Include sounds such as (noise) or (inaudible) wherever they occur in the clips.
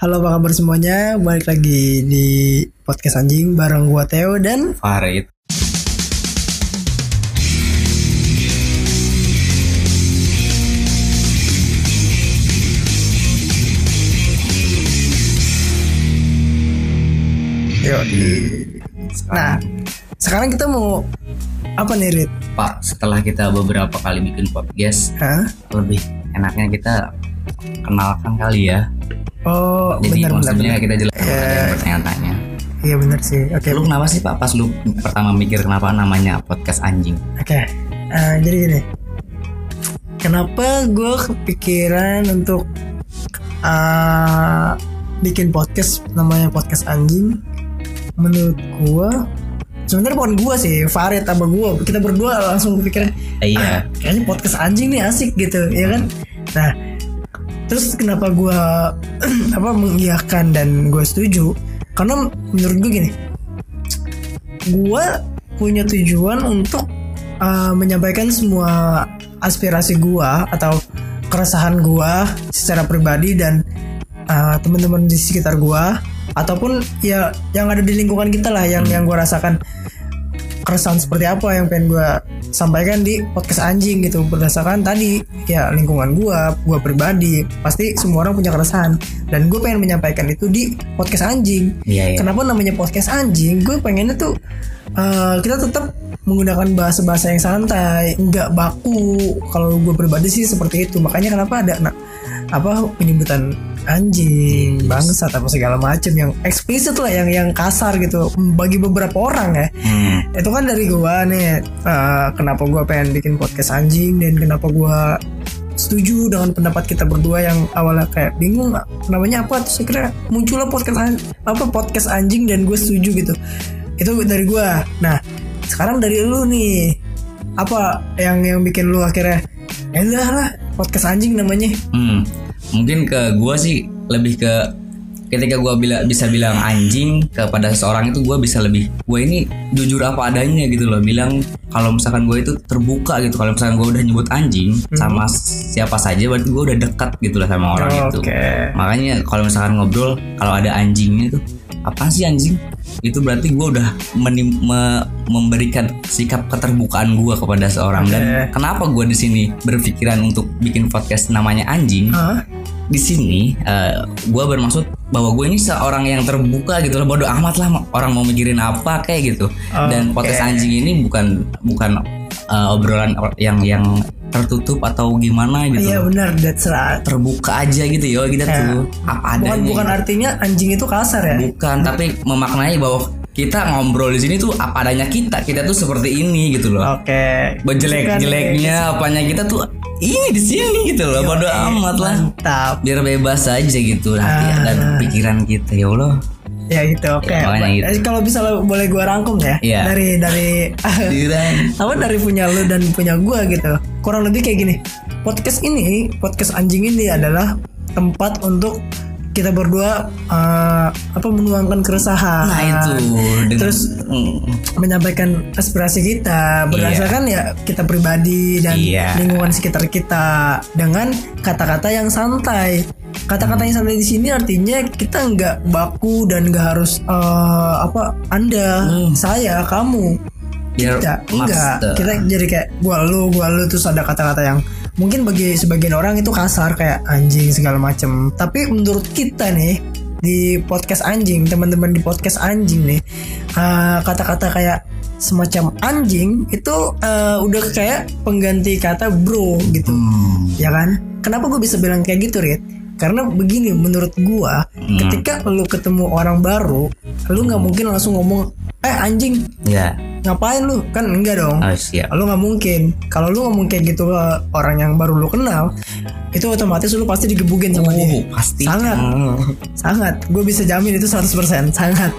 Halo apa kabar semuanya Balik lagi di podcast anjing Bareng gua Theo dan Farid. Yo. Nah sekarang kita mau Apa nih Rit? Pak, setelah kita beberapa kali bikin podcast, Hah? lebih enaknya kita kenalkan kali ya. Oh Jadi benar benar maksudnya benar. kita jelaskan Eh. ada yang bertanya-tanya. Iya benar sih Oke Lu kenapa sih Pak pas lu pertama mikir kenapa namanya podcast anjing? Oke, eh, jadi gini. Kenapa gue kepikiran untuk eh, bikin podcast namanya podcast anjing? Menurut gue, sebenarnya bukan gue sih, Farid sama gue, kita berdua langsung kepikiran, iya. kayaknya podcast anjing nih asik gitu, ya kan? Nah, terus kenapa gue (clears throat) apa mengiyakan dan gue setuju? Karena menurut gue gini, gue punya tujuan untuk uh, menyampaikan semua aspirasi gue atau keresahan gue secara pribadi dan uh, teman-teman di sekitar gue ataupun ya yang ada di lingkungan kita lah yang yang gue rasakan keresahan seperti apa yang pengen gue sampaikan di podcast anjing gitu berdasarkan tadi ya lingkungan gue gue pribadi pasti semua orang punya keresahan dan gue pengen menyampaikan itu di podcast anjing Iya, iya. Kenapa namanya podcast anjing? Gue pengennya tuh uh, kita tetap menggunakan bahasa-bahasa yang santai, nggak baku. Kalau gue pribadi sih seperti itu. Makanya kenapa ada nah, apa penyebutan anjing, bangsat apa segala macem yang eksplisit lah, yang yang kasar gitu. Bagi beberapa orang ya, Hmm. itu kan dari gue nih. uh, kenapa gue pengen bikin podcast anjing dan kenapa gue setuju dengan pendapat kita berdua yang awalnya kayak bingung namanya apa terus akhirnya muncullah podcast apa podcast anjing dan gue setuju gitu itu dari gue nah sekarang dari lu nih apa yang yang bikin lu akhirnya ya udah lah podcast anjing namanya. Hmm. Mungkin ke gua sih lebih ke ketika gua bila, bisa bilang anjing kepada seseorang itu gua bisa lebih gua ini jujur apa adanya gitu loh. Bilang kalau misalkan gua itu terbuka gitu kalau misalkan gua udah nyebut anjing sama siapa saja berarti gua udah dekat gitu lah sama orang itu. Oke. Makanya kalau misalkan ngobrol kalau ada anjingnya tuh apa sih anjing itu berarti gue udah menim- me- memberikan sikap keterbukaan gue kepada seorang. Dan kenapa gue di sini berpikiran untuk bikin podcast namanya anjing? Hah? di sini gue bermaksud bahwa gue ini seorang yang terbuka gitu loh. Bodo amat lah orang mau mikirin apa kayak gitu. Dan Oke. podcast anjing ini bukan bukan uh, obrolan yang yang tertutup atau gimana gitu iya benar that's right. Terbuka aja gitu yo kita tuh apa bukan adanya bukan artinya anjing itu kasar ya? Bukan tapi memaknai bahwa kita ngobrol di sini tuh apa adanya kita kita tuh seperti ini gitu loh. Oke. Jelek Bukan, jeleknya apanya kita tuh ini di sini gitu loh bodo amat lah. mantap. Biar bebas aja gitu hati Ah. dan pikiran kita ya Allah ya gitu oke. Ya, makanya gitu. Kalau bisa lo- boleh gue rangkum ya? Iya. dari dari (laughs) apa dari punya lo dan punya gua gitu. Kurang lebih kayak gini. Podcast ini podcast anjing ini adalah tempat untuk kita berdua eh, apa menuangkan keresahan. Nah itu. Dengan- terus Mm, menyampaikan aspirasi kita. Berdasarkan ya kita pribadi dan Iya. lingkungan sekitar kita dengan kata-kata yang santai. Kata-kata yang santai di sini artinya kita nggak baku dan nggak harus eh, apa Anda, saya, kamu. enggak. master. Kita jadi kayak gua lu, gua lu terus ada kata-kata yang mungkin bagi sebagian orang itu kasar kayak anjing segala macem. Tapi menurut kita nih di podcast anjing, teman-teman di podcast anjing nih eh, kata-kata kayak semacam anjing itu eh, udah kayak pengganti kata bro gitu Hmm, ya kan kenapa gue bisa bilang kayak gitu Rit karena begini menurut gua ketika lu ketemu orang baru lu nggak mungkin langsung ngomong eh anjing ya. ngapain lu? Kan enggak dong. Oh, siap. Lu nggak mungkin. Kalau lu ngomong kayak gitu ke orang yang baru lu kenal itu otomatis lu pasti digebukin sama dia. Oh pasti. Sangat. sangat. Gue bisa jamin itu 100% sangat.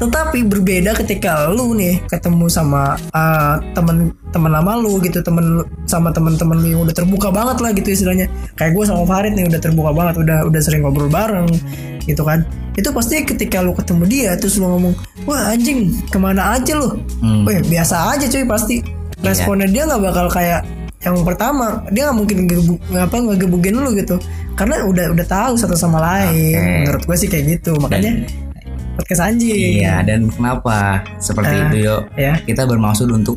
Tetapi berbeda ketika lu nih ketemu sama uh, temen temen lama lu gitu temen sama temen-temen lu yang udah terbuka banget lah gitu istilahnya. Kayak gue sama Farid nih udah terbuka banget udah udah sering ngobrol bareng gitu kan itu pasti ketika lu ketemu dia terus lu ngomong wah anjing ke mana aja lu Hmm. Weh, biasa aja cuy pasti responnya dia nggak bakal kayak yang pertama dia nggak mungkin ngapa ngegebukin lu gitu karena udah udah tahu satu sama lain Oke. menurut gue sih kayak gitu makanya podcast anjing Iya, dan kenapa seperti Ah, itu yo? ya. Kita bermaksud untuk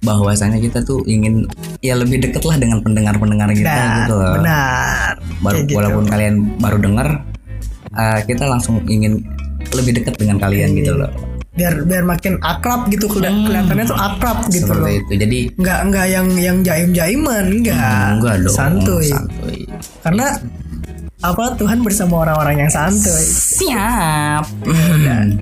bahwasanya kita tuh ingin ya lebih deket lah dengan pendengar-pendengar kita Nah, gitu loh. benar Baru gitu. walaupun kalian baru dengar, eh, kita langsung ingin lebih dekat dengan kalian gitu Iya. loh. biar biar makin akrab gitu Keli- kelihatannya tuh akrab gitu Hmm. Seperti loh itu. Jadi nggak nggak yang yang jaim jaiman enggak enggak dong. santuy Santuy. karena apa Tuhan bersama orang-orang yang santuy Siap.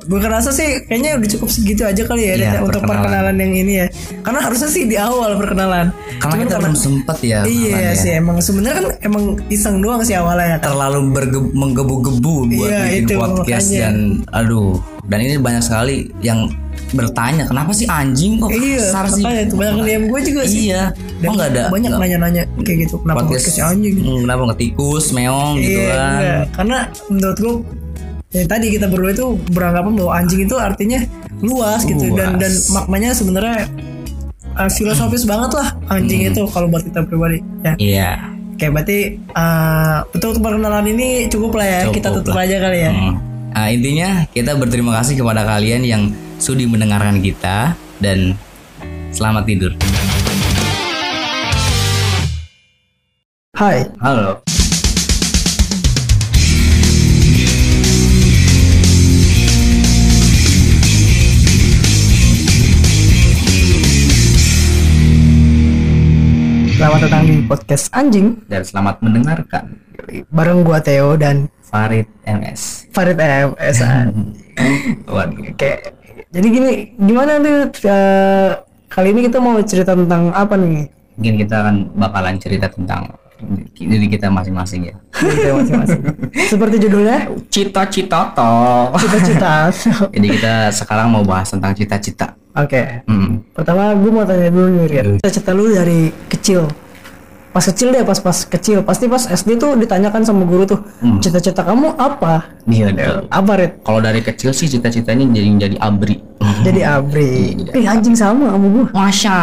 gue kerasa sih kayaknya udah cukup segitu aja kali ya Iya, Deta, untuk perkenalan. perkenalan yang ini ya karena harusnya sih di awal perkenalan Karena Cuman kita belum sempet ya. iya ya. sih emang sebenarnya kan emang iseng doang sih awalnya kan terlalu menggebu-gebu buat Iya, bikin itu podcast makanya. dan aduh dan ini banyak sekali yang bertanya kenapa sih anjing kok iya kasar sih? makanya tuh banyak yang gue juga sih. Iya. Dan kok nggak ada banyak nanya-nanya kayak gitu kenapa podcast podcast anjing? hmm, kenapa nggak tikus meong gitu Iya, kan? enggak. karena menurut gue ya tadi kita berdua itu beranggapan bahwa anjing itu artinya luas gitu. Dan dan maknanya sebenarnya uh, filosofis banget lah anjing Hmm. itu kalau buat kita pribadi ya. Iya. Oke berarti uh, untuk perkenalan ini cukup lah ya. Cukup kita tutup lah. aja kali ya. Hmm. Nah, intinya kita berterima kasih kepada kalian yang sudi mendengarkan kita dan selamat tidur. Hai, halo. Selamat datang di podcast anjing. Dan selamat mendengarkan. Bareng gua Theo dan Farid MS Farid MS. (laughs) Waduh. Oke, jadi gini, gimana nih uh, kali ini kita mau cerita tentang apa nih? mungkin kita akan bakalan cerita tentang diri kita masing-masing ya. Kita masing-masing. Seperti judulnya, Cita-cita toh. cita-cita. (laughs) Jadi kita sekarang mau bahas tentang cita-cita. Oke, Hmm. pertama gue mau tanya dulu nih, Rian. Cita-cita lu dari kecil. Pas kecil deh, pas pas kecil. Pasti pas SD tuh ditanyakan sama guru tuh, cita-cita kamu apa? Iya deh. Apa, Rit? Kalau dari kecil sih cita-citanya jadi jadi abri. Jadi abri. (laughs) Eh, anjing sama sama gue. Masya.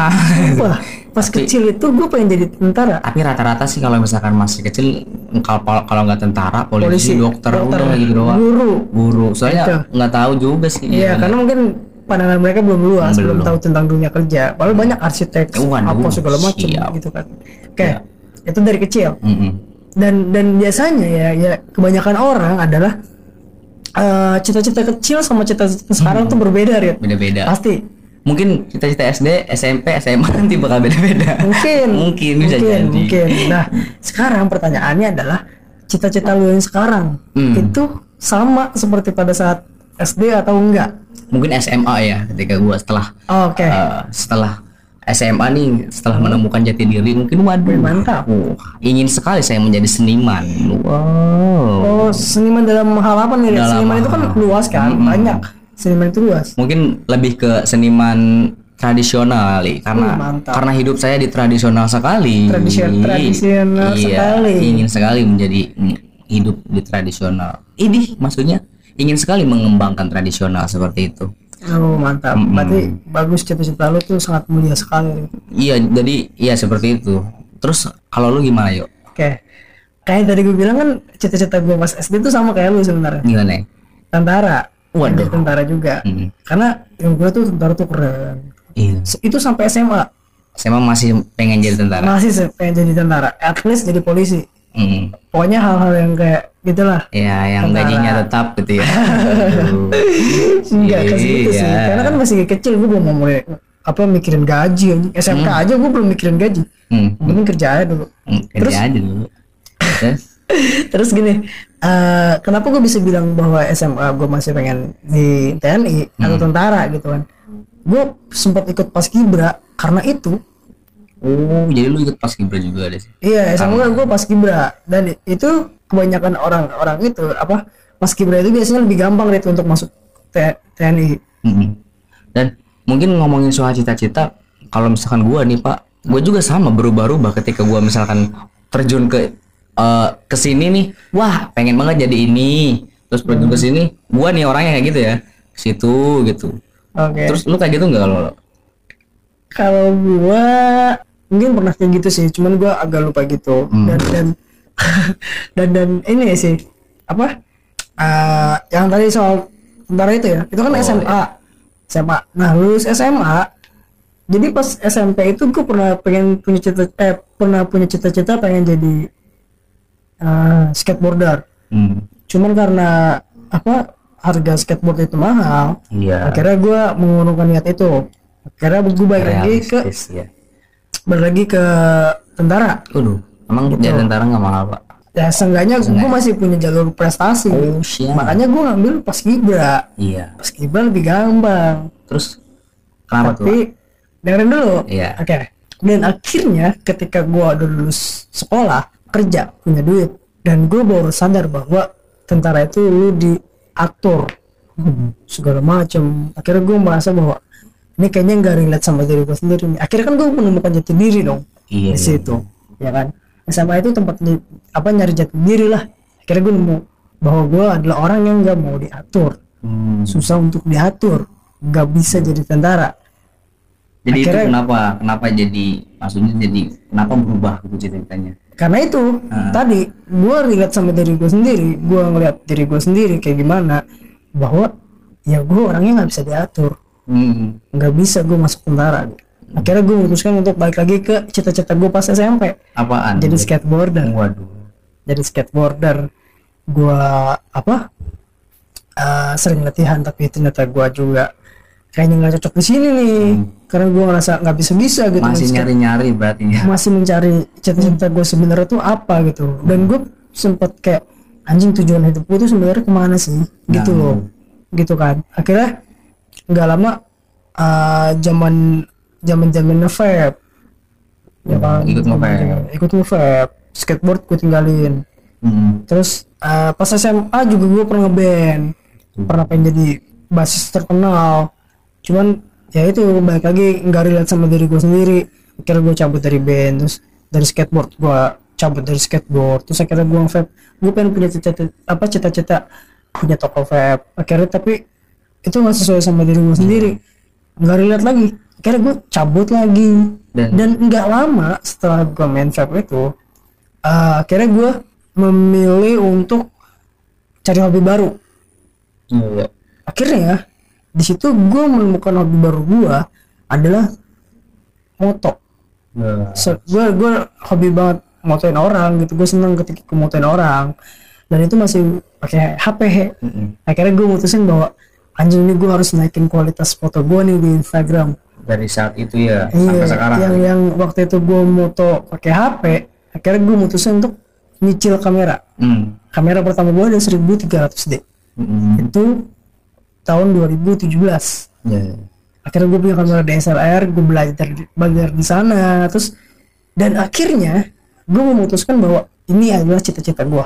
Wah, pas kecil itu gue pengen jadi tentara. Tapi rata-rata sih kalau misalkan masih kecil kalau kalau nggak tentara, polisi, Polisi, dokter, dokter, udah gitu doang. Guru. Guru. Soalnya nggak tahu juga sih. Iya, karena mungkin pandangan mereka belum luas, belum, tahu tentang dunia kerja. Padahal banyak arsitek, Waduh, apa segala macam gitu kan. Oke, itu dari kecil. Mm-mm. Dan dan biasanya ya, ya kebanyakan orang adalah eh, cita-cita kecil sama cita-cita sekarang tuh berbeda, Rit. Beda-beda. Pasti. Mungkin cita-cita SD, SMP, SMA (laughs) nanti bakal beda-beda. Mungkin. mungkin bisa mungkin, jadi. Mungkin. Nah, sekarang pertanyaannya adalah cita-cita lu yang sekarang Hmm. itu sama seperti pada saat SD atau enggak? Mungkin SMA ya ketika gua setelah Oke. eh, setelah SMA nih setelah menemukan jati diri mungkin waduh mantap. uh, ingin sekali saya menjadi seniman wow Oh, seniman dalam hal apa nih? Dalam Seniman itu kan luas kan, banyak. Seniman itu luas. mungkin lebih ke seniman tradisional kali karena mantap. karena hidup saya di tradisional sekali Tradisi- tradisional iya, sekali. ingin sekali menjadi mm, hidup di tradisional ini maksudnya ingin sekali mengembangkan tradisional seperti itu Oh, mantap. Berarti bagus cita-cita lu tuh sangat mulia sekali. Iya jadi iya seperti itu terus kalau lu gimana yuk Oke. Kayak tadi gue bilang kan cita-cita gue pas SD tuh sama kayak lu sebenarnya. gimana? Tentara. Waduh. Tentara juga. Hmm. Karena yang gue tuh tentara tuh keren. Iya. Itu sampai SMA mah masih pengen jadi tentara. masih pengen jadi tentara. At least jadi polisi. Hmm. Pokoknya hal-hal yang kayak gitulah. Ya, yang Tentara. gajinya tetap gitu ya. (laughs) Enggak ke situ sih. Iya. Karena kan masih kecil gue belum mau apa mikirin gaji. SMK aja gue belum mikirin gaji. Hmm. Mending kerja aja dulu. Hmm, Kerja aja dulu. Terus? (laughs) Terus gini, eh, kenapa gue bisa bilang bahwa SMA gue masih pengen di TNI atau tentara gitu kan? Gue sempat ikut paskibra karena itu. Oh, jadi lu ikut pas kibra juga ada sih. Iya, SMA gue paskibra dan itu kebanyakan orang-orang itu apa paskibra itu biasanya lebih gampang gitu untuk masuk TNI. Hmm. Dan mungkin ngomongin soal cita-cita, kalau misalkan gua nih Pak, gua juga sama berubah-ubah ketika gua misalkan terjun ke eh, ke sini nih, wah pengen banget jadi ini. Terus terjun ke sini, gua nih orangnya kayak gitu ya, ke situ gitu. Oke. Terus lu kayak gitu nggak kalau Kalau gua mungkin pernah kayak gitu sih cuman gue agak lupa gitu Hmm. dan dan (laughs) dan dan ini sih apa eh, yang tadi soal tentara itu ya itu kan Oh, SMA SMA nah lulus SMA jadi pas SMP itu gue pernah pengen punya cita eh pernah punya cita-cita pengen jadi eh, skateboarder Hmm. cuman karena apa harga skateboard itu mahal Iya. akhirnya gue mengurungkan niat itu akhirnya gue balik lagi ke ya. Balik lagi ke tentara Waduh, emang jadi tentara nggak mahal pak? ya seenggaknya gue masih punya jalur prestasi Oh siap. makanya gue ngambil pas kibra Iya. pas kibra lebih gampang Terus kenapa tuh? Tapi dengerin dulu Iya. oke dan akhirnya ketika gue udah lulus sekolah kerja punya duit dan gue baru sadar bahwa tentara itu lu diatur segala macam akhirnya gue merasa bahwa ini kayaknya nggak relate sama diri gue sendiri nih. akhirnya kan gue menemukan jati diri dong Iya. di situ ya kan SMA itu tempat apa nyari jati diri lah akhirnya gue nemu bahwa gue adalah orang yang nggak mau diatur Hmm. susah untuk diatur nggak bisa jadi tentara Jadi itu Akhirnya- kenapa? Kenapa jadi? Maksudnya jadi kenapa berubah gitu ceritanya? karena itu tadi gue relate sama diri gue sendiri gue ngeliat diri gue sendiri kayak gimana bahwa ya gue orangnya nggak bisa diatur Hmm. nggak bisa gue masuk tentara akhirnya gue memutuskan untuk balik lagi ke cita-cita gue pas SMP Apaan? jadi skateboarder Waduh. jadi skateboarder gue apa eh, sering latihan tapi ternyata gue juga kayaknya nggak cocok di sini nih karena gue ngerasa nggak bisa bisa gitu Hmm. Masih main skate. nyari-nyari berarti ya? masih mencari cita-cita gue sebenarnya tuh apa gitu dan gue sempet kayak anjing tujuan hidup gue tuh sebenarnya ke mana sih gitu Nah. loh gitu kan akhirnya nggak lama eh, zaman zaman zaman ngevape ya kan? Ikut nge-vape. ikut ngevape skateboard gue tinggalin. Hmm. terus eh, pas SMA juga gue pernah ngeband. Pernah pengen jadi basis terkenal. Cuman ya itu balik lagi nggak relate sama diri gue sendiri. Akhirnya gue cabut dari band terus dari skateboard gue cabut dari skateboard. Terus akhirnya gue vape gue pengen punya cita-cita apa cita-cita punya toko vape akhirnya tapi itu nggak sesuai sama diri gue sendiri. Nggak relate lagi. Akhirnya gue cabut lagi. Dan- dan nggak lama setelah gue main vape itu eh, akhirnya gue memilih untuk cari hobi baru. Iya. akhirnya di situ gue menemukan hobi baru gue adalah moto. Iya. so, gue gue hobi banget motoin orang gitu. Gue seneng ketika motoin orang. Dan itu masih pakai HP Mm-mm. akhirnya gue mutusin bahwa anjing ini gue harus naikin kualitas foto gue nih di Instagram Dari saat itu ya iya sampai sekarang. yang yang waktu itu gue moto pakai HP akhirnya gue mutusin untuk nyicil kamera Hmm. kamera pertama gue ada 1300D Mm-mm. itu tahun 2017 Iya. akhirnya gue punya kamera DSLR gue belajar di- belajar di sana terus dan akhirnya gue memutuskan bahwa ini adalah cita-cita gue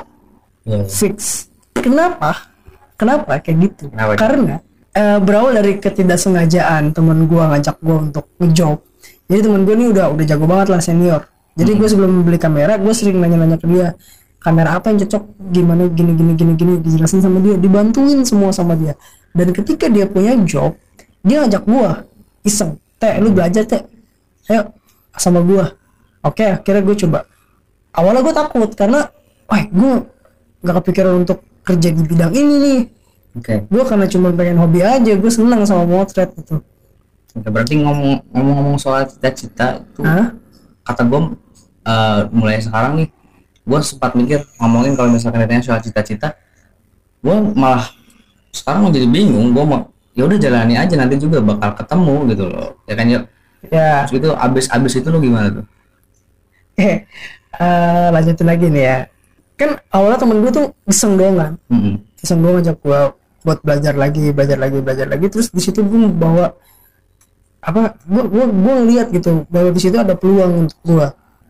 Iya. fix kenapa kenapa kayak gitu? Kenapa? karena eh, berawal dari ketidaksengajaan teman gue ngajak gue untuk ngejob. Jadi teman gue ini udah udah jago banget lah senior. Jadi gue sebelum beli kamera gue sering nanya-nanya ke dia kamera apa yang cocok? Gimana? Gini gini gini gini dijelasin sama dia dibantuin semua sama dia. Dan ketika dia punya job dia ngajak gue iseng teh lu belajar teh. Ayo sama gue oke akhirnya gue coba. Awalnya gue takut karena wah gue nggak kepikiran untuk kerja di bidang ini nih. Oke. gue karena cuma pengen hobi aja gue seneng sama motret gitu. Oke, berarti ngomong ngomong-ngomong soal cita-cita itu Hah? kata gue mulai sekarang nih gue sempat mikir ngomongin kalau misalkan ditanya soal cita-cita gue malah sekarang jadi bingung gue mau ya udah jalani aja nanti juga bakal ketemu gitu loh. Ya kan ya ya. Terus itu abis abis itu lo gimana tuh? Eh (laughs) eh, lanjutin lagi nih ya kan awalnya temen gue tuh iseng doang kan. Mm-mm. iseng doang ngajak gue buat belajar lagi belajar lagi belajar lagi. Terus di situ gue bawa apa gue gue gue ngeliat gitu bahwa di situ ada peluang untuk gue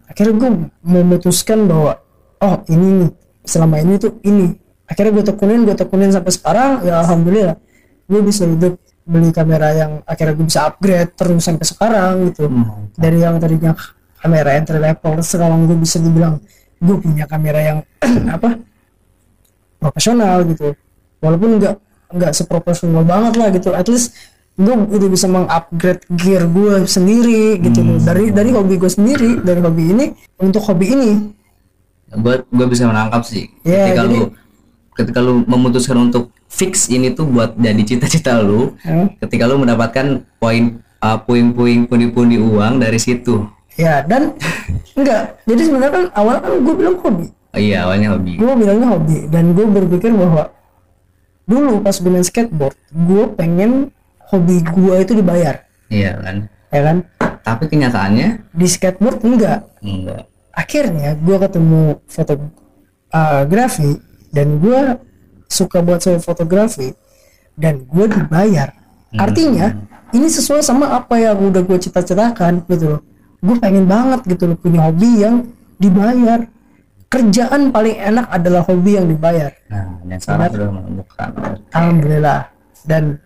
akhirnya gue memutuskan bahwa oh ini nih selama ini tuh ini. Akhirnya gue tekunin gue tekunin sampai sekarang ya alhamdulillah gue bisa hidup beli kamera yang akhirnya gue bisa upgrade terus sampai sekarang gitu. Hmm. dari yang tadinya kamera entry level sekarang gue bisa dibilang gue punya kamera yang (clears throat) apa profesional gitu. Walaupun nggak nggak seprofesional banget lah gitu. At least gue udah bisa mengupgrade gear gue sendiri gitu. Loh dari dari hobi gue sendiri dari hobi ini untuk hobi ini. Gue gue bisa menangkap sih. Iya, ketika jadi- lu ketika lu memutuskan untuk fix ini tuh buat jadi cita-cita lu Hmm. ketika lu mendapatkan poin uh, puing-puing pundi-pundi uang dari situ ya dan enggak. Jadi sebenarnya kan awal kan gue bilang hobi. Oh, iya awalnya hobi. Gue bilangnya hobi dan gue berpikir bahwa dulu pas gue main skateboard gue pengen hobi gue itu dibayar. Iya kan? Ya kan? Tapi kenyataannya? Di skateboard enggak. Enggak. Akhirnya gue ketemu fotografi dan gue suka buat soal fotografi dan gue dibayar. Artinya ini sesuai sama apa yang udah gue cita-citakan gitu loh gue pengen banget gitu loh punya hobi yang dibayar. Kerjaan paling enak adalah hobi yang dibayar. Nah dan sekarang sudah menemukan alhamdulillah. Dan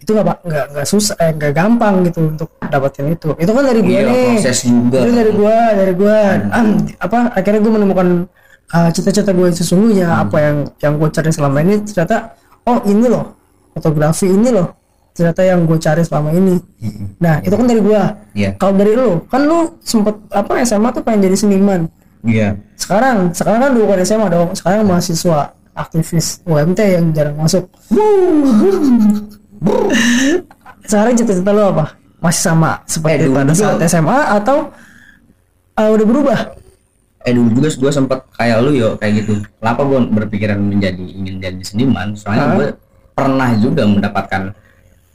itu nggak Pak, nggak nggak susah eh, nggak gampang gitu untuk dapetin itu. Itu kan dari gue iya nih. proses juga. Itu dari gua dari gua. Ah, apa akhirnya gua menemukan ah, cita-cita gue sesungguhnya. Apa yang yang gue cari selama ini ternyata oh ini loh. Fotografi ini loh ternyata yang gue cari selama ini. Nah itu kan dari gua. Iya. Kalau dari lu kan lu sempet apa SMA tuh pengen jadi seniman. Iya. Sekarang sekarang kan lu bukan SMA dong sekarang mahasiswa aktivis UMT yang jarang masuk. (laughs) Sekarang cita-cita lu apa? Masih sama seperti Eh, dulu pada saat SMA atau ah, udah berubah? Eh dulu juga gue sempet kayak lu yo kayak gitu. Kenapa gue berpikiran menjadi ingin jadi seniman? Soalnya gue pernah juga mendapatkan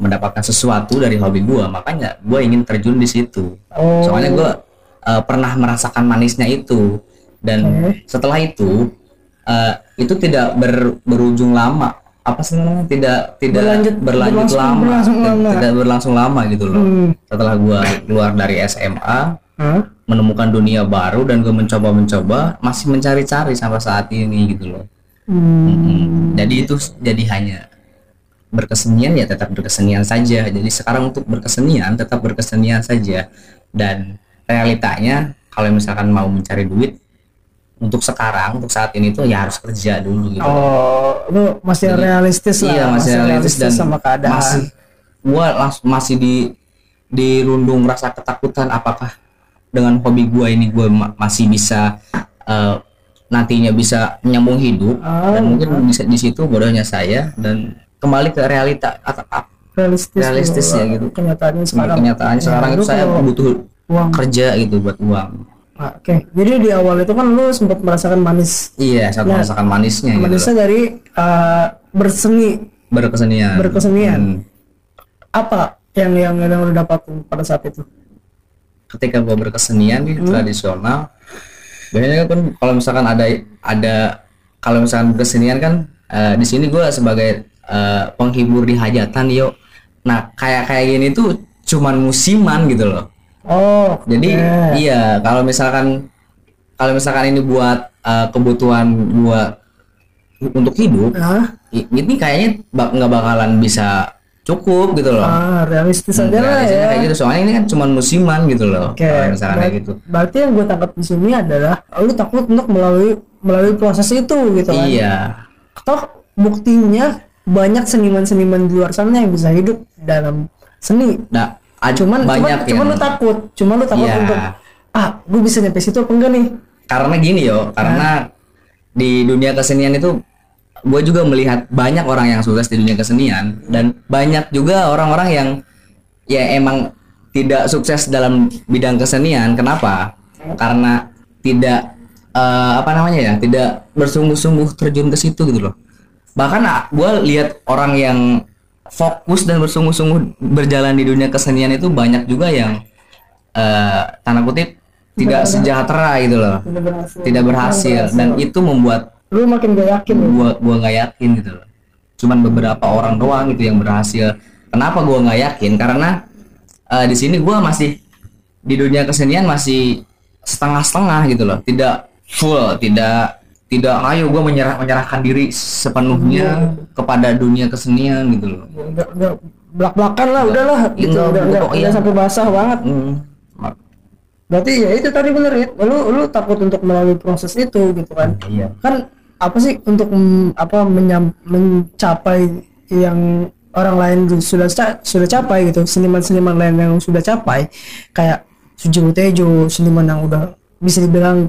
mendapatkan sesuatu dari hobi gue makanya gue ingin terjun di situ Oh. soalnya gue eh, pernah merasakan manisnya itu dan Oke. setelah itu eh, itu tidak ber- berujung lama apa sih namanya tidak tidak Berlanjut- berlanjut berlangsung- lama berlangsung Tidak- lama. tidak berlangsung lama gitu loh Hmm. setelah gue keluar dari SMA Hah? menemukan dunia baru dan gue mencoba-mencoba masih mencari-cari sampai saat ini gitu loh. Hmm. Hmm, Jadi itu jadi hanya berkesenian ya tetap berkesenian saja. Jadi sekarang untuk berkesenian tetap berkesenian saja dan realitanya kalau misalkan mau mencari duit untuk sekarang untuk saat ini tuh ya harus kerja dulu gitu. Oh, lu masih Jadi, realistis lah. iya masih realistis dan sama keadaan. masih gua langsung masih di dirundung rasa ketakutan apakah dengan hobi gua ini gua ma- masih bisa eh, nantinya bisa menyambung hidup Ah, dan mungkin bisa di situ bodohnya saya dan kembali ke realita atau realistis, ya gitu. Kenyataannya sekarang. kenyataan Ya, sekarang itu saya butuh uang. kerja gitu buat uang Oke, jadi di awal itu kan lu sempat merasakan manis. iya saya Nah, merasakan manisnya gitu Manisnya loh. dari uh, berseni. berkesenian Berkesenian. Hmm. Apa yang yang yang lu dapatin pada saat itu? ketika gua berkesenian di tradisional biasanya kan kalau misalkan ada ada kalau misalkan berkesenian kan eh, di sini gua sebagai eh, penghibur di hajatan yuk nah kayak kayak gini tuh cuman musiman gitu loh. Oh, jadi oke. iya kalau misalkan kalau misalkan ini buat eh, kebutuhan gua untuk hidup i- ini kayaknya bak- nggak bakalan bisa cukup gitu loh. Ah, realistis Hmm, aja lah realistisnya ya. kayak gitu. Soalnya ini kan cuman musiman gitu loh Oke, kalau misalkan kayak gitu. berarti yang gue tangkap di sini adalah lu takut untuk melalui melalui proses itu gitu kan? iya. Toh buktinya banyak seniman-seniman di luar sana yang bisa hidup dalam seni. Nah, Cuman banyak cuman, cuman yang lu takut, cuman lu takut Iya. untuk ah, gue bisa nyampe situ apa enggak nih? karena gini yo, karena di dunia kesenian itu gue juga melihat banyak orang yang sukses di dunia kesenian dan banyak juga orang-orang yang ya emang tidak sukses dalam bidang kesenian. Kenapa? Karena tidak eh, apa namanya ya, tidak bersungguh-sungguh terjun ke situ gitu loh. Bahkan gue lihat orang yang fokus dan bersungguh-sungguh berjalan di dunia kesenian itu banyak juga yang eh tanda kutip tidak sejahtera gitu loh. Tidak berhasil. tidak berhasil dan itu membuat Lu makin gak yakin lu. gua gua nggak yakin gitu loh. Cuman beberapa orang doang gitu yang berhasil. Kenapa gua nggak yakin? Karena eh, di sini gua masih di dunia kesenian masih setengah-setengah gitu loh. Tidak full tidak tidak ayo gua menyerah menyerahkan diri sepenuhnya kepada dunia kesenian gitu loh Udah, udah belak-belakan lah, udahlah Iya, gitu, enggak, udah, udah, pokoknya. udah sampai basah banget. Hmm. Berarti ya itu tadi bener ya. Lu lu takut untuk melalui proses itu gitu kan. iya Kan apa sih untuk apa menyam, mencapai yang orang lain sudah sudah capai gitu seniman-seniman lain yang sudah capai kayak Sujiwo Tejo seniman yang udah bisa dibilang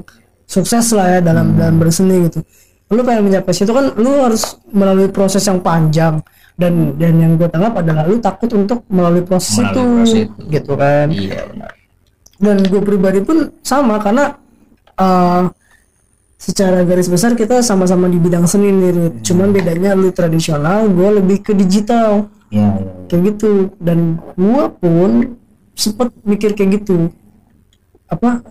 sukses lah ya dalam dalam berseni gitu. Lu pengen mencapai situ kan lu harus melalui proses yang panjang. Dan dan yang gue tangkap adalah lu takut untuk melalui proses, Melalui itu, proses itu. gitu kan. Iya benar. Dan gue pribadi pun sama karena uh, secara garis besar kita sama-sama di bidang seni nih Rit. cuman bedanya lu tradisional gue lebih ke digital. Iya kayak gitu. Dan gue pun sempet mikir kayak gitu. Apa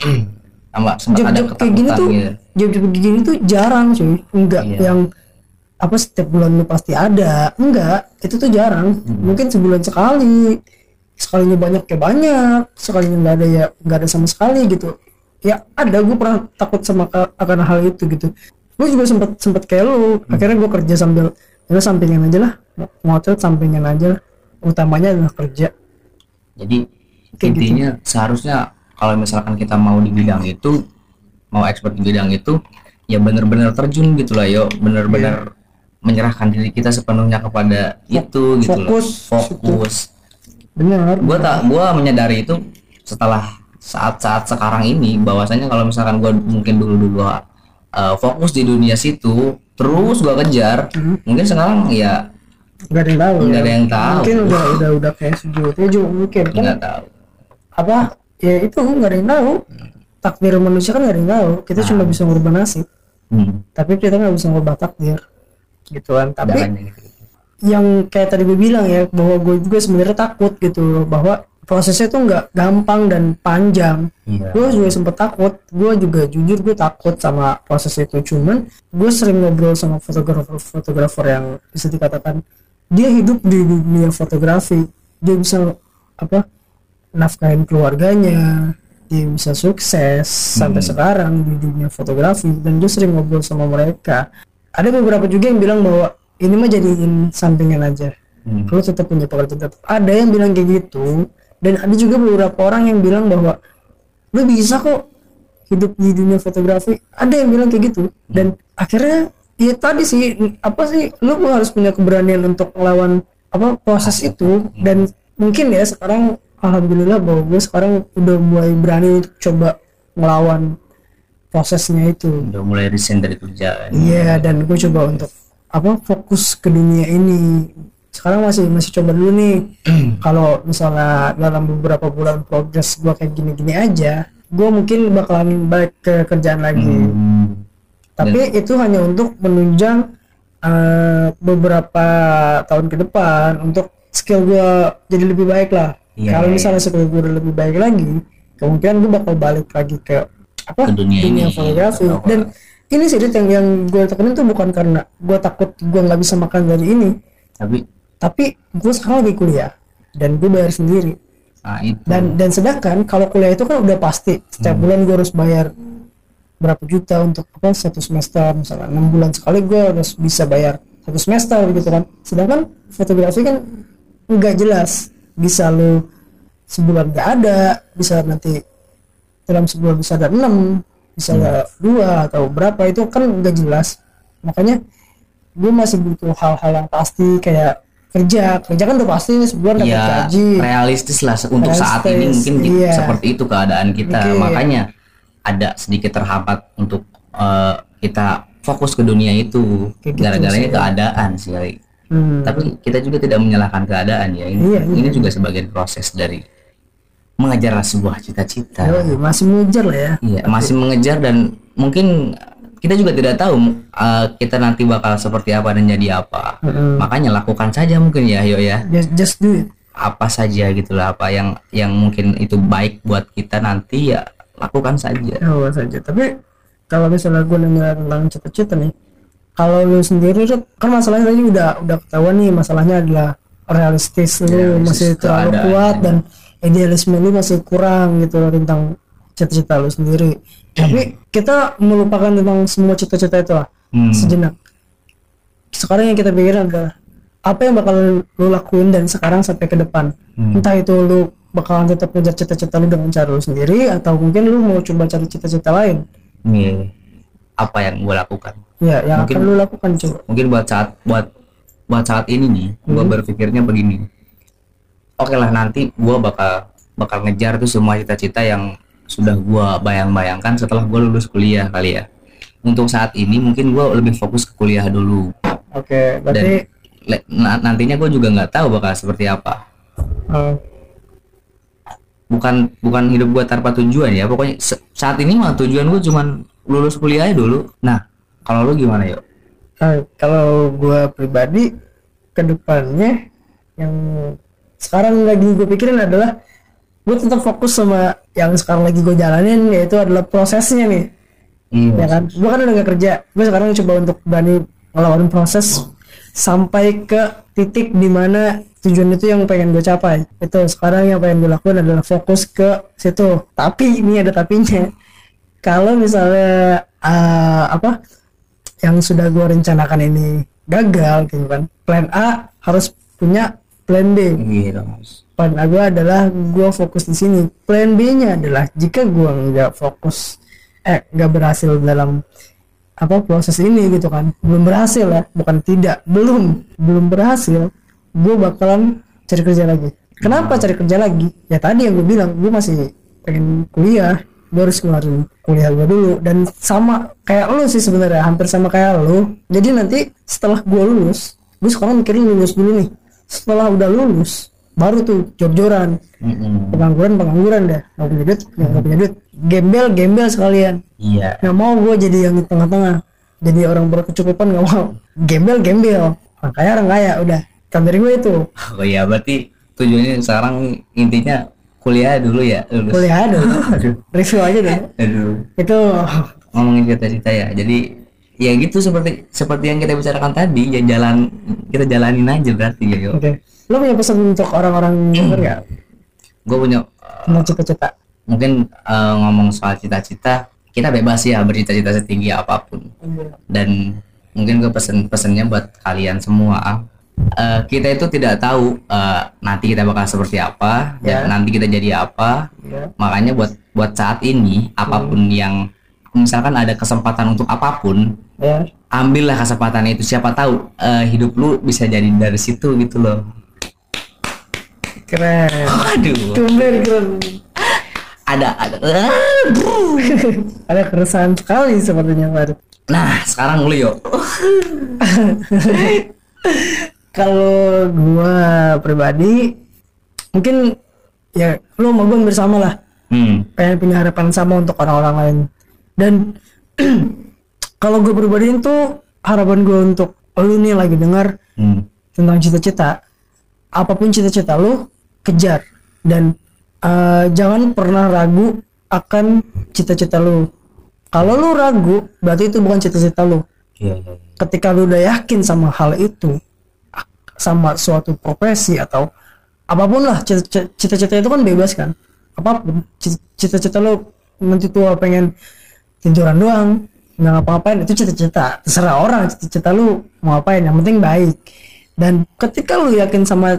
sama sempat ada job-job kayak gini tuh gitu job-job kayak gini tuh jarang cuy. Enggak Iya. yang apa setiap bulan lu pasti ada. Enggak itu tuh jarang. Hmm. mungkin sebulan sekali. Sekalinya banyak kayak banyak. Sekalinya nggak ada ya nggak ada sama sekali gitu. Ya ada. Gue pernah takut sama ka- akan hal itu gitu. Gue juga sempet sempet kayak lu. Hmm. akhirnya gue kerja sambil ya sampingan aja lah. Ngotret sampingan aja lah. Utamanya adalah kerja. Jadi Kayak gitu. intinya seharusnya kalau misalkan kita mau di bidang itu mau expert di bidang itu ya benar-benar terjun gitu lah yo. Benar-benar menyerahkan diri kita sepenuhnya kepada itu gitu loh. fokus, fokus. Benar. Gua tak gua menyadari itu setelah saat-saat sekarang ini bahwasanya kalau misalkan gua mungkin dulu-dulu uh, fokus di dunia situ terus gua kejar mungkin sekarang ya nggak ada yang tahu nggak ya. ada yang tahu. Mungkin udah udah udah kayak Sujiwo Tejo mungkin. Kan nggak tahu. Apa ya itu nggak ada yang tahu. Takdir manusia kan nggak ada yang tahu. Kita cuma bisa ngubah nasib. Hmm. tapi kita nggak bisa ngubah takdir. Gitu kan tapi Jangan gitu. yang kayak tadi gue bilang ya bahwa gue juga sebenarnya takut gitu loh. Bahwa prosesnya tuh nggak gampang dan panjang. Iya. gue juga sempet takut. Gue juga jujur gue takut sama proses itu. Cuman gue sering ngobrol sama fotografer fotografer yang bisa dikatakan dia hidup di dunia fotografi. Dia bisa apa nafkahin keluarganya dia bisa sukses sampai sekarang di dunia fotografi dan gue sering ngobrol sama mereka. Ada beberapa juga yang bilang bahwa ini mah jadiin sampingan aja. Hmm. lu tetap punya pekerjaan tetap ada yang bilang kayak gitu dan ada juga beberapa orang yang bilang bahwa lu bisa kok hidup di dunia fotografi. Ada yang bilang kayak gitu dan akhirnya ya tadi sih apa sih lu harus punya keberanian untuk melawan apa proses itu. Dan mungkin ya sekarang alhamdulillah bahwa gue sekarang udah mulai berani untuk coba melawan prosesnya itu udah mulai resign dari kerjaan Iya dan gue coba untuk apa fokus ke dunia ini. Sekarang masih masih coba dulu nih. (clears throat) Kalau misalnya dalam beberapa bulan progres gue kayak gini-gini aja, gue mungkin bakalan balik ke kerjaan lagi. Hmm. Tapi itu hanya untuk menunjang eh, beberapa tahun ke depan untuk skill gue jadi lebih baik lah. Iya, Kalau misalnya skill gue udah lebih baik lagi, kemungkinan gue bakal balik lagi ke apa Ke dunia ini. fotografi apa. dan ini sih yang yang gue tekunin tuh bukan karena gue takut gue nggak bisa makan dari ini tapi tapi gue sekarang lagi kuliah dan gue bayar sendiri nah itu dan dan sedangkan kalau kuliah itu kan udah pasti setiap Hmm. bulan gue harus bayar berapa juta untuk apa satu semester misalnya enam bulan sekali gue harus bisa bayar satu semester gitu kan sedangkan fotografi kan nggak jelas bisa lo sebulan nggak ada bisa nanti dalam sebulan bisa ada enam bisa ada dua atau berapa itu kan nggak jelas. Makanya gue masih butuh hal-hal yang pasti kayak kerja. Kerja kan udah pasti nih sebulan dapat ya gaji. realistis lah untuk saat ini Realistis, mungkin gitu- iya. seperti itu keadaan kita. Oke. makanya ada sedikit terhambat untuk eh, kita fokus ke dunia itu. Kayak gitu keadaan sih. Hmm. tapi kita juga tidak menyalahkan keadaan ya ini Iya, iya. ini juga sebagian proses dari mengejar sebuah cita-cita Yoi, masih mengejar lah ya Iya, masih mengejar dan mungkin kita juga tidak tahu uh, kita nanti bakal seperti apa dan jadi apa. Mm-mm. Makanya lakukan saja mungkin ya, yo ya. just, just do it Apa saja gitulah apa yang yang mungkin itu baik buat kita nanti ya lakukan saja. oh, saja tapi kalau misalnya gue nanya tentang cita-cita nih kalau lu sendiri kan masalahnya tadi udah udah ketahuan nih masalahnya adalah realistis lu Realistis. masih terlalu kuat dan idealisme lu masih kurang gitu loh tentang cita-cita lu sendiri. Tapi kita melupakan tentang semua cita-cita itu lah Hmm. sejenak. Sekarang yang kita pikirin adalah apa yang bakal lu lakuin dan sekarang sampai ke depan? Hmm. entah itu lu bakalan tetap ngejar cita-cita lu dengan cara lu sendiri atau mungkin lu mau coba cari cita-cita lain. Nih, apa yang gue lakukan? Ya yang Mungkin- akan lu lakukan cuy Mungkin buat saat buat buat saat ini nih gue berpikirnya begini. Oke lah nanti gue bakal bakal ngejar tuh semua cita-cita yang sudah gue bayang-bayangkan setelah gue lulus kuliah kali ya. Untuk saat ini mungkin gue lebih fokus ke kuliah dulu. Oke, dan berarti na- nantinya gue juga nggak tahu bakal seperti apa. Eh, bukan bukan hidup gue tanpa tujuan ya. Pokoknya saat ini mah tujuan gue cuman lulus kuliah aja dulu. Nah kalau lu gimana yuk eh, kalau gue pribadi ke depannya yang sekarang lagi gue pikirin adalah gue tetap fokus sama yang sekarang lagi gue jalanin yaitu adalah prosesnya nih. Hmm, ya kan? gue kan udah gak kerja. Gue sekarang coba untuk berani ngelawan proses sampai ke titik di mana tujuan itu yang pengen gue capai. Itu sekarang yang pengen gue lakukan adalah fokus ke situ. Tapi ini ada tapinya. (laughs) Kalau misalnya eh, apa yang sudah gue rencanakan ini gagal gitu kan. Plan A harus punya plan B. Gitu plan A gue adalah gue fokus di sini. Plan B nya adalah jika gue nggak fokus eh nggak berhasil dalam apa proses ini gitu kan. Belum berhasil ya bukan tidak belum belum berhasil gue bakalan cari kerja lagi. Kenapa cari kerja lagi? Ya tadi yang gue bilang gue masih pengen kuliah gue harus ngeluarin kuliah gue dulu. Dan sama kayak lu sih sebenarnya hampir sama kayak lu. Jadi nanti setelah gue lulus gue sekarang mikirin lulus dulu nih. Setelah udah lulus baru tuh jor-joran. Mm-mm. pengangguran pengangguran dah nggak punya duit nggak punya duit. Gembel gembel sekalian. Iya. Nggak mau gue jadi yang di tengah-tengah. Jadi orang berkecukupan nggak mau. Gembel gembel orang kaya orang kaya udah. Kan dari gue itu. Oh iya berarti tujuannya sekarang intinya kuliah dulu ya lulus. Kuliah dulu. (laughs) Aduh. Review aja deh. Aduh. Itu ngomongin cita-cita ya jadi ya gitu seperti seperti yang kita bicarakan tadi ya jalan kita jalanin aja berarti ya yuk oke. Lo punya pesan untuk orang-orang (clears throat) denger nggak? Gue punya tentang cita-cita. mungkin eh, ngomong soal cita-cita kita bebas ya bercita-cita setinggi apa pun. Dan mungkin gue pesen pesennya buat kalian semua Eh, kita itu tidak tahu eh, nanti kita bakal seperti apa Ya. dan nanti kita jadi apa. Ya. Makanya buat buat saat ini apa pun yang misalkan ada kesempatan untuk apa pun ya. ambillah kesempatan itu. Siapa tahu eh, hidup lu bisa jadi dari situ gitu loh. Keren. Aduh. Tumben keren. Ada ada ada keresahan sekali sepertinya Farid nah sekarang lu yuk (laughs) kalau gua pribadi mungkin ya lu sama gua hampir sama lah. Hmm. Pengen punya harapan sama untuk orang-orang lain. Dan (clears throat) kalau gue pribadi itu harapan gue untuk lu nih lagi dengar hmm. tentang cita-cita. Apa pun cita-cita lu kejar. Dan eh, jangan pernah ragu akan cita-cita lu. Kalau lu ragu berarti itu bukan cita-cita lu. Iya iya iya. ketika lu udah yakin sama hal itu sama suatu profesi atau apa pun lah cita- cita-cita itu kan bebas kan. Apa pun Ci- cita-cita lu nanti tua pengen tiduran doang nggak ngapa-ngapain itu cita-cita. Terserah orang cita-cita lu mau ngapain yang penting baik. Dan ketika lu yakin sama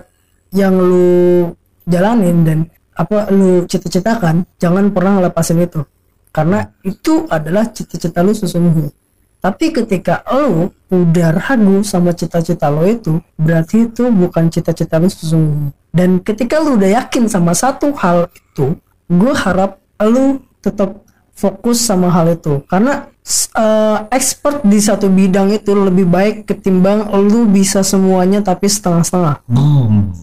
yang lu jalanin dan apa lu cita-citakan jangan pernah lepasin itu. Karena itu adalah cita-cita lu sesungguhnya tapi ketika lo udah ragu sama cita-cita lo itu, berarti itu bukan cita-cita lo sesungguhnya. Dan ketika lo udah yakin sama satu hal itu, gue harap lo tetap fokus sama hal itu. Karena eh, expert di satu bidang itu lebih baik ketimbang lo bisa semuanya tapi setengah-setengah. boom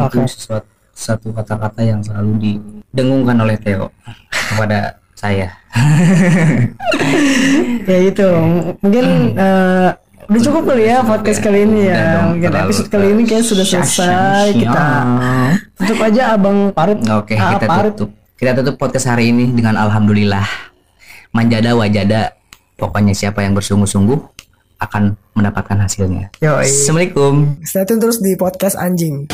Oke. itu sesuatu satu kata-kata yang selalu didengungkan oleh Theo kepada saya (laughs) ya itu, mungkin eh, udah cukup kali ya podcast kali ini ya. Mungkin episode kali ini kayak sudah selesai. Kita syah. tutup aja abang Parit. Oke, Ah, kita tutup. Kita tutup podcast hari ini dengan alhamdulillah. Manjada wajada. Pokoknya siapa yang bersungguh-sungguh akan mendapatkan hasilnya. Yoi. Assalamualaikum. Stay tune terus di podcast anjing.